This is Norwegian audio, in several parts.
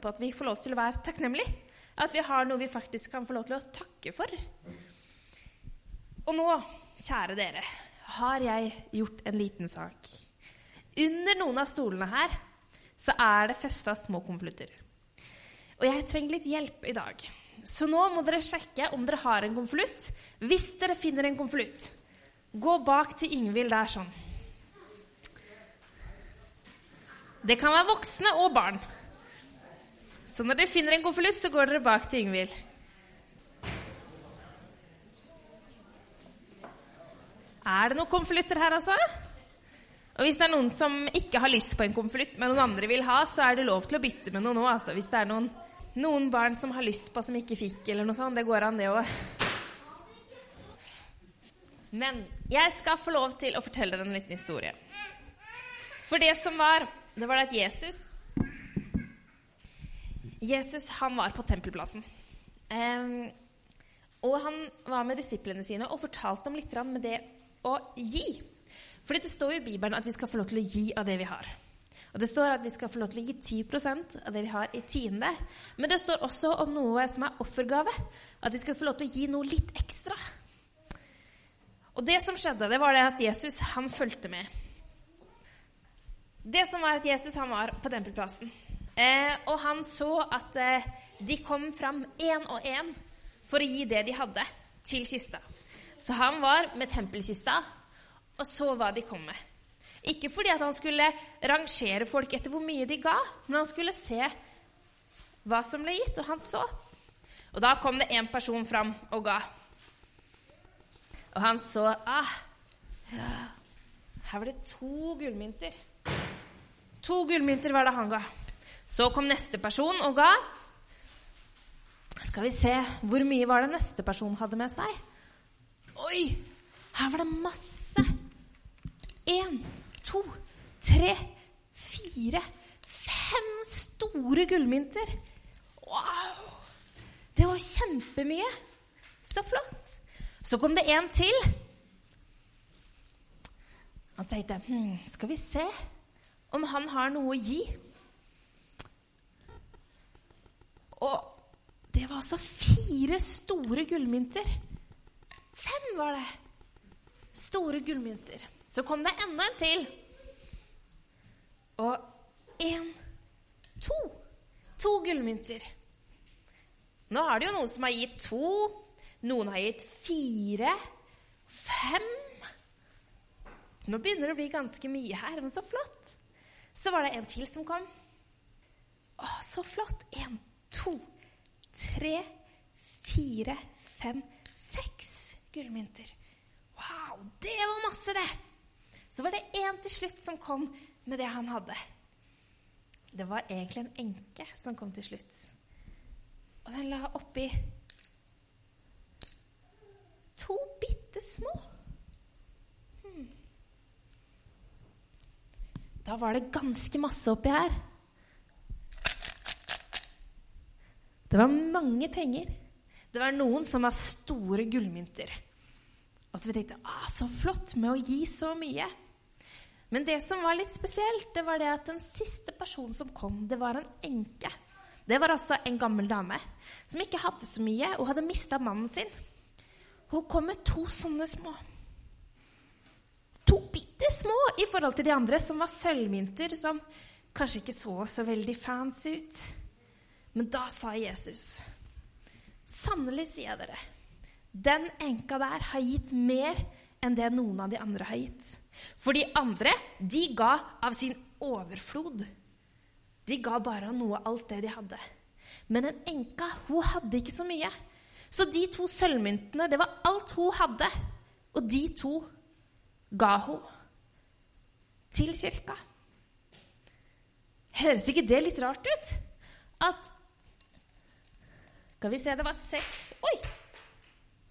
på at vi får lov til å være takknemlige. At vi har noe vi faktisk kan få lov til å takke for. Og nå, kjære dere, har jeg gjort en liten sak. Under noen av stolene her så er det festa små konvolutter. Og jeg trenger litt hjelp i dag. Så nå må dere sjekke om dere har en konvolutt. Hvis dere finner en konvolutt, gå bak til Yngvild der sånn. Det kan være voksne og barn. Så når dere finner en konvolutt, så går dere bak til Yngvild. Er det noen konvolutter her, altså? Og hvis det er noen som ikke har lyst på en konvolutt, men noen andre vil ha, så er det lov til å bytte med noe nå. Altså. Hvis det er noen, noen barn som har lyst på, som ikke fikk, eller noe sånt. Det går an, det òg. Men jeg skal få lov til å fortelle dere en liten historie. For det som var, det var at Jesus Jesus han var på tempelplassen. Um, og han var med disiplene sine og fortalte dem litt med det å gi. Fordi det står jo i Bibelen at vi skal få lov til å gi av det vi har. Og det står at vi skal få lov til å gi 10% av det vi har, i tiende. Men det står også om noe som er offergave. At vi skal få lov til å gi noe litt ekstra. Og det som skjedde, det var det at Jesus han fulgte med. Det som var at Jesus han var på tempelplassen. Eh, og han så at eh, de kom fram én og én for å gi det de hadde, til kista. Så han var med tempelkista og så hva de kom med. Ikke fordi at han skulle rangere folk etter hvor mye de ga, men han skulle se hva som ble gitt, og han så. Og da kom det en person fram og ga. Og han så ah, Her var det to gullmynter. To gullmynter var det han ga. Så kom neste person og ga. Skal vi se Hvor mye var det neste person hadde med seg? Oi! Her var det masse. Én, to, tre, fire, fem store gullmynter. Wow! Det var kjempemye. Så flott. Så kom det en til. Han tenkte hm, Skal vi se om han har noe å gi? Og det var altså fire store gullmynter. Fem var det. Store gullmynter. Så kom det enda en til. Og én, to. To gullmynter. Nå er det jo noen som har gitt to. Noen har gitt fire. Fem. Nå begynner det å bli ganske mye her, men så flott. Så var det en til som kom. Å, så flott. Én, to, tre, fire, fem, seks gullmynter. Wow, det var masse, det! Så var det en til slutt som kom med det han hadde. Det var egentlig en enke som kom til slutt. Og den la oppi to bitte små. Hmm. Da var det ganske masse oppi her. Det var mange penger. Det var noen som var store gullmynter. Og så vi tenkte ah, så flott med å gi så mye. Men det som var litt spesielt, det var det at den siste personen som kom, det var en enke. Det var altså en gammel dame som ikke hadde så mye og hadde mista mannen sin. Hun kom med to sånne små. To bitte små i forhold til de andre, som var sølvmynter, som kanskje ikke så så veldig fancy ut. Men da sa Jesus, sannelig sier jeg dere, den enka der har gitt mer enn det noen av de andre har gitt. For de andre, de ga av sin overflod. De ga bare av noe alt det de hadde. Men en enka, hun hadde ikke så mye. Så de to sølvmyntene, det var alt hun hadde. Og de to ga hun til kirka. Høres ikke det litt rart ut? At Skal vi se, det var seks Oi!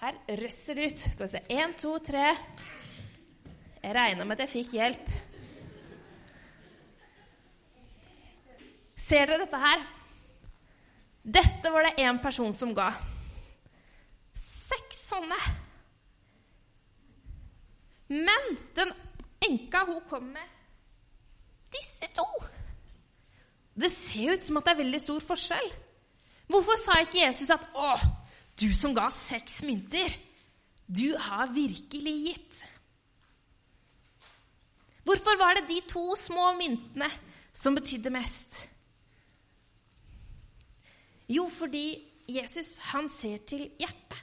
Her røsser det ut. Skal vi se. Én, to, tre Jeg regna med at jeg fikk hjelp. Ser dere dette her? Dette var det én person som ga. Seks sånne. Men den enka, hun kom med disse to. Det ser ut som at det er veldig stor forskjell. Hvorfor sa ikke Jesus at 'Å, du som ga seks mynter, du har virkelig gitt'? Hvorfor var det de to små myntene som betydde mest? Jo, fordi Jesus han ser til hjertet.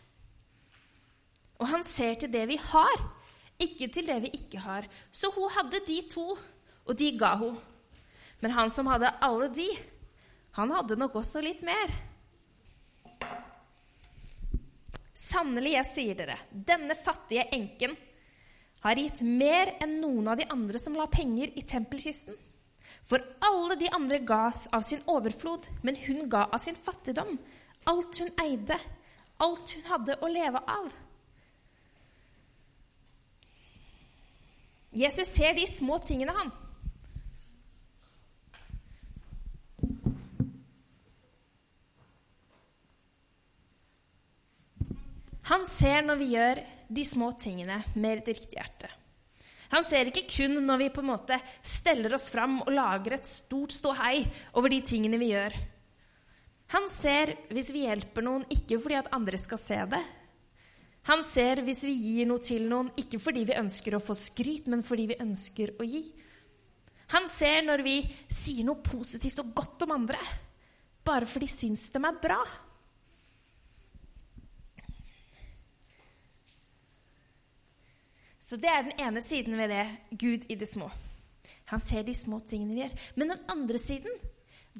Og han ser til det vi har, ikke til det vi ikke har. Så hun hadde de to, og de ga hun. Men han som hadde alle de, han hadde nok også litt mer. Sannelig, jeg sier dere, denne fattige enken har gitt mer enn noen av de andre som la penger i tempelkisten. For alle de andre ga av sin overflod, men hun ga av sin fattigdom. Alt hun eide, alt hun hadde å leve av. Jesus ser de små tingene, han. Han ser når vi gjør de små tingene med et riktig hjerte. Han ser ikke kun når vi på en måte steller oss fram og lager et stort ståhei over de tingene vi gjør. Han ser hvis vi hjelper noen, ikke fordi at andre skal se det. Han ser hvis vi gir noe til noen, ikke fordi vi ønsker å få skryt, men fordi vi ønsker å gi. Han ser når vi sier noe positivt og godt om andre, bare fordi de syns de er bra. Så det er den ene siden ved det Gud i det små. Han ser de små tingene vi gjør. Men den andre siden,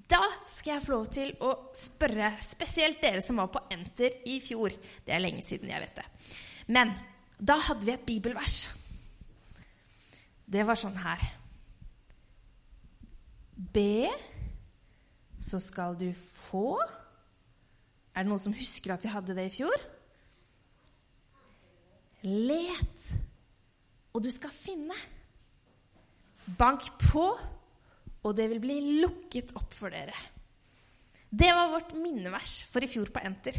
da skal jeg få lov til å spørre spesielt dere som var på Enter i fjor. Det er lenge siden, jeg vet det. Men da hadde vi et bibelvers. Det var sånn her Be, så skal du få. Er det noen som husker at vi hadde det i fjor? Let, og du skal finne. Bank på, og det vil bli lukket opp for dere. Det var vårt minnevers for i fjor på Enter.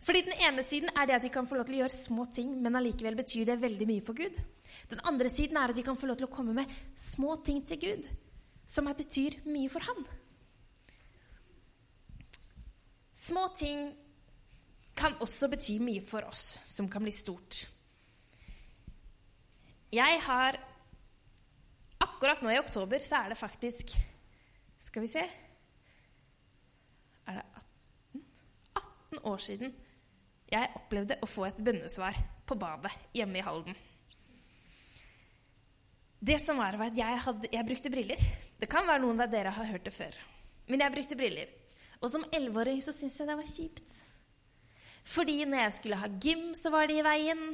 Fordi Den ene siden er det at vi kan få lov til å gjøre små ting, men allikevel betyr det veldig mye for Gud. Den andre siden er at vi kan få lov til å komme med små ting til Gud, som betyr mye for Han. Små ting kan også bety mye for oss, som kan bli stort. Jeg har Akkurat nå i oktober så er det faktisk Skal vi se Er det 18? 18 år siden jeg opplevde å få et bønnesvar på badet hjemme i Halden. Det som var, var at jeg, hadde, jeg brukte briller. Det kan være noen av dere har hørt det før. Men jeg brukte briller. Og som elleveåring så syntes jeg det var kjipt. Fordi når jeg skulle ha gym, så var det i veien.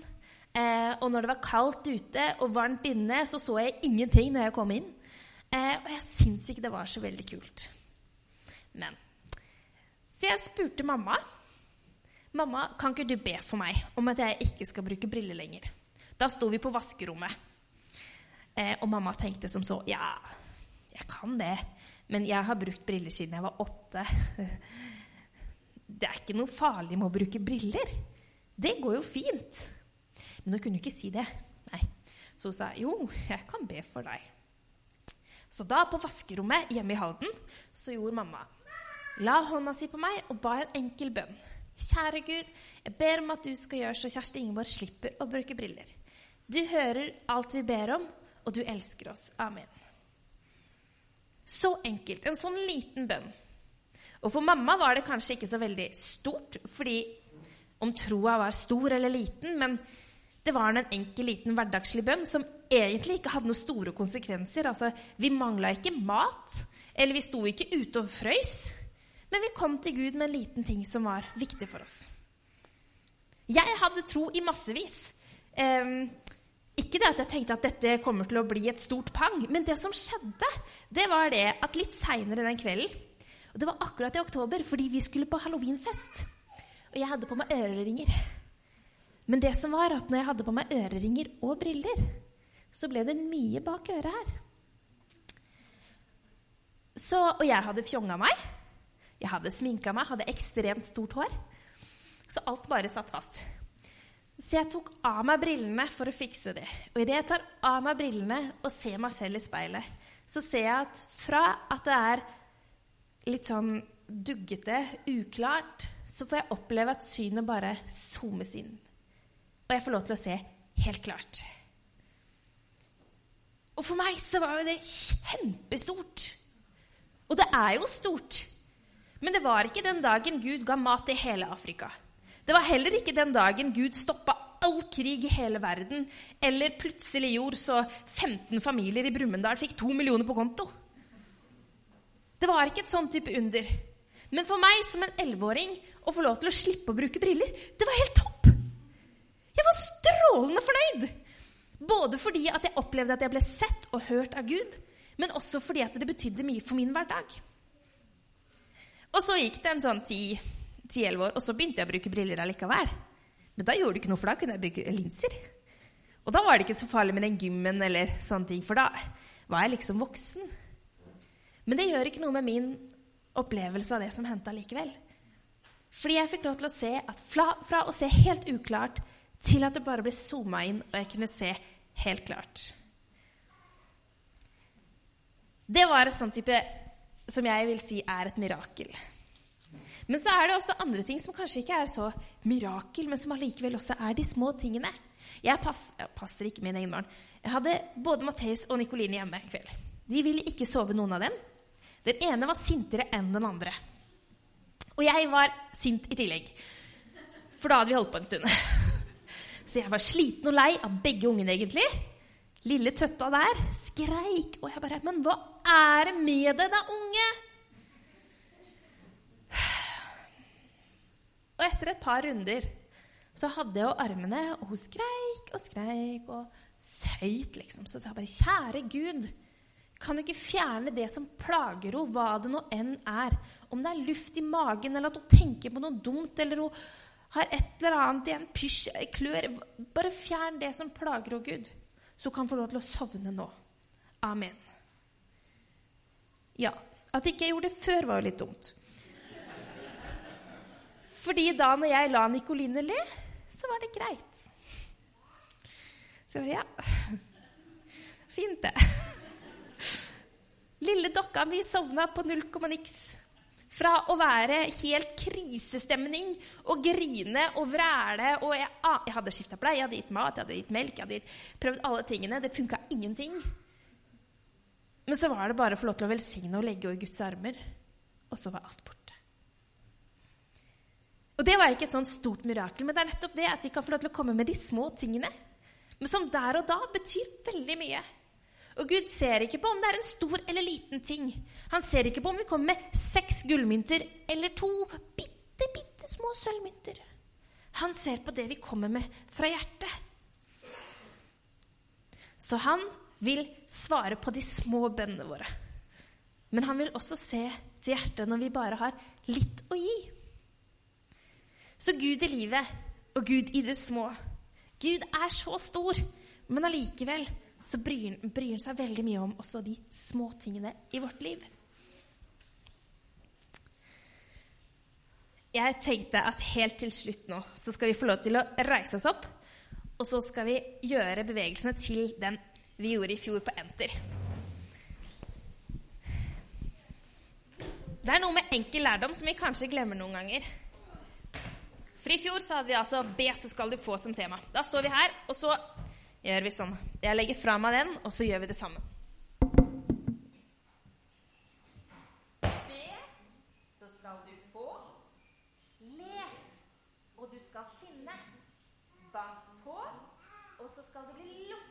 Eh, og når det var kaldt ute og varmt inne, så så jeg ingenting når jeg kom inn. Eh, og jeg syns ikke det var så veldig kult. Men Så jeg spurte mamma. 'Mamma, kan ikke du be for meg om at jeg ikke skal bruke briller lenger?' Da sto vi på vaskerommet, eh, og mamma tenkte som så 'Ja, jeg kan det, men jeg har brukt briller siden jeg var åtte.' Det er ikke noe farlig med å bruke briller. Det går jo fint. Men hun kunne ikke si det. Nei. Så hun sa jo, jeg kan be for deg. Så da, på vaskerommet hjemme i Halden, så gjorde mamma La hånda si på meg og ba en enkel bønn. Kjære Gud, jeg ber om at du skal gjøre så Kjersti Ingeborg slipper å bruke briller. Du hører alt vi ber om, og du elsker oss. Amen. Så enkelt. En sånn liten bønn. Og for mamma var det kanskje ikke så veldig stort, fordi om troa var stor eller liten, men det var en enkel, liten hverdagslig bønn som egentlig ikke hadde noen store konsekvenser. Altså, vi mangla ikke mat, eller vi sto ikke ute og frøys. Men vi kom til Gud med en liten ting som var viktig for oss. Jeg hadde tro i massevis. Um, ikke det at jeg tenkte at dette kommer til å bli et stort pang, men det som skjedde, det var det at litt seinere den kvelden Og det var akkurat i oktober, fordi vi skulle på halloweenfest. Og jeg hadde på meg øreringer. Men det som var at når jeg hadde på meg øreringer og briller, så ble det mye bak øret her. Så, og jeg hadde fjonga meg. Jeg hadde sminka meg, hadde ekstremt stort hår. Så alt bare satt fast. Så jeg tok av meg brillene for å fikse det. Og idet jeg tar av meg brillene og ser meg selv i speilet, så ser jeg at fra at det er litt sånn duggete, uklart, så får jeg oppleve at synet bare zoomes inn. Og jeg får lov til å se helt klart. Og for meg så var jo det kjempestort. Og det er jo stort. Men det var ikke den dagen Gud ga mat til hele Afrika. Det var heller ikke den dagen Gud stoppa all krig i hele verden, eller plutselig gjorde så 15 familier i Brumunddal fikk to millioner på konto. Det var ikke et sånn type under. Men for meg som en elleveåring å få lov til å slippe å bruke briller, det var helt topp! Jeg var strålende fornøyd! Både fordi at jeg opplevde at jeg ble sett og hørt av Gud, men også fordi at det betydde mye for min hverdag. Og så gikk det en sånn ti-elleve år, og så begynte jeg å bruke briller allikevel. Men da gjorde det ikke noe, for da kunne jeg bruke linser. Og da var det ikke så farlig med den gymmen eller sånne ting, for da var jeg liksom voksen. Men det gjør ikke noe med min opplevelse av det som hendte allikevel. Fordi jeg fikk lov til å se at fra, fra å se helt uklart til at det bare ble zooma inn, og jeg kunne se helt klart. Det var et sånn type som jeg vil si er et mirakel. Men så er det også andre ting som kanskje ikke er så mirakel, men som allikevel også er de små tingene. Jeg, pass, jeg passer ikke min egen barn. Jeg hadde både Matteus og Nikoline hjemme en kveld. De ville ikke sove, noen av dem. Den ene var sintere enn den andre. Og jeg var sint i tillegg. For da hadde vi holdt på en stund. Så jeg var sliten og lei av begge ungene, egentlig. Lille tøtta der skreik, og jeg bare Men hva er det med deg da, unge? Og etter et par runder så hadde jeg jo armene, og hun skreik og skreik og søyt, liksom. Så sa jeg bare, kjære Gud, kan du ikke fjerne det som plager henne, hva det nå enn er? Om det er luft i magen, eller at hun tenker på noe dumt, eller hun har et eller annet i en pysj, klør Bare fjern det som plager henne, Gud så kan få lov til å sovne nå. Amen. Ja, at ikke jeg gjorde det før, var jo litt dumt. Fordi da når jeg la Nikoline le, så var det greit. Så var bare ja Fint, det. Lille dokka mi sovna på null komma niks. Fra å være helt krisestemning og grine og vræle og Jeg, jeg hadde skifta pleie, jeg hadde gitt mat, jeg hadde gitt melk, jeg hadde gitt, prøvd alle tingene. Det funka ingenting. Men så var det bare å få lov til å velsigne og legge i Guds armer. Og så var alt borte. Og det var ikke et sånn stort mirakel, men det er nettopp det at vi kan få lov til å komme med de små tingene. Men som der og da betyr veldig mye. Og Gud ser ikke på om det er en stor eller liten ting. Han ser ikke på om vi kommer med seks gullmynter eller to bitte, bitte små sølvmynter. Han ser på det vi kommer med fra hjertet. Så han vil svare på de små bønnene våre. Men han vil også se til hjertet når vi bare har litt å gi. Så Gud i livet og Gud i det små. Gud er så stor, men allikevel så bryr, han seg veldig mye om også de små tingene i vårt liv. Jeg tenkte at helt til slutt nå så skal vi få lov til å reise oss opp. Og så skal vi gjøre bevegelsene til den vi gjorde i fjor på Enter. Det er noe med enkel lærdom som vi kanskje glemmer noen ganger. For i fjor så hadde vi altså 'Be, så skal du få' som tema. Da står vi her, og så gjør vi sånn. Jeg legger fra meg den, og så gjør vi det samme. Be, så skal du få. Let, og du skal finne. Bank på, og så skal det bli lukket.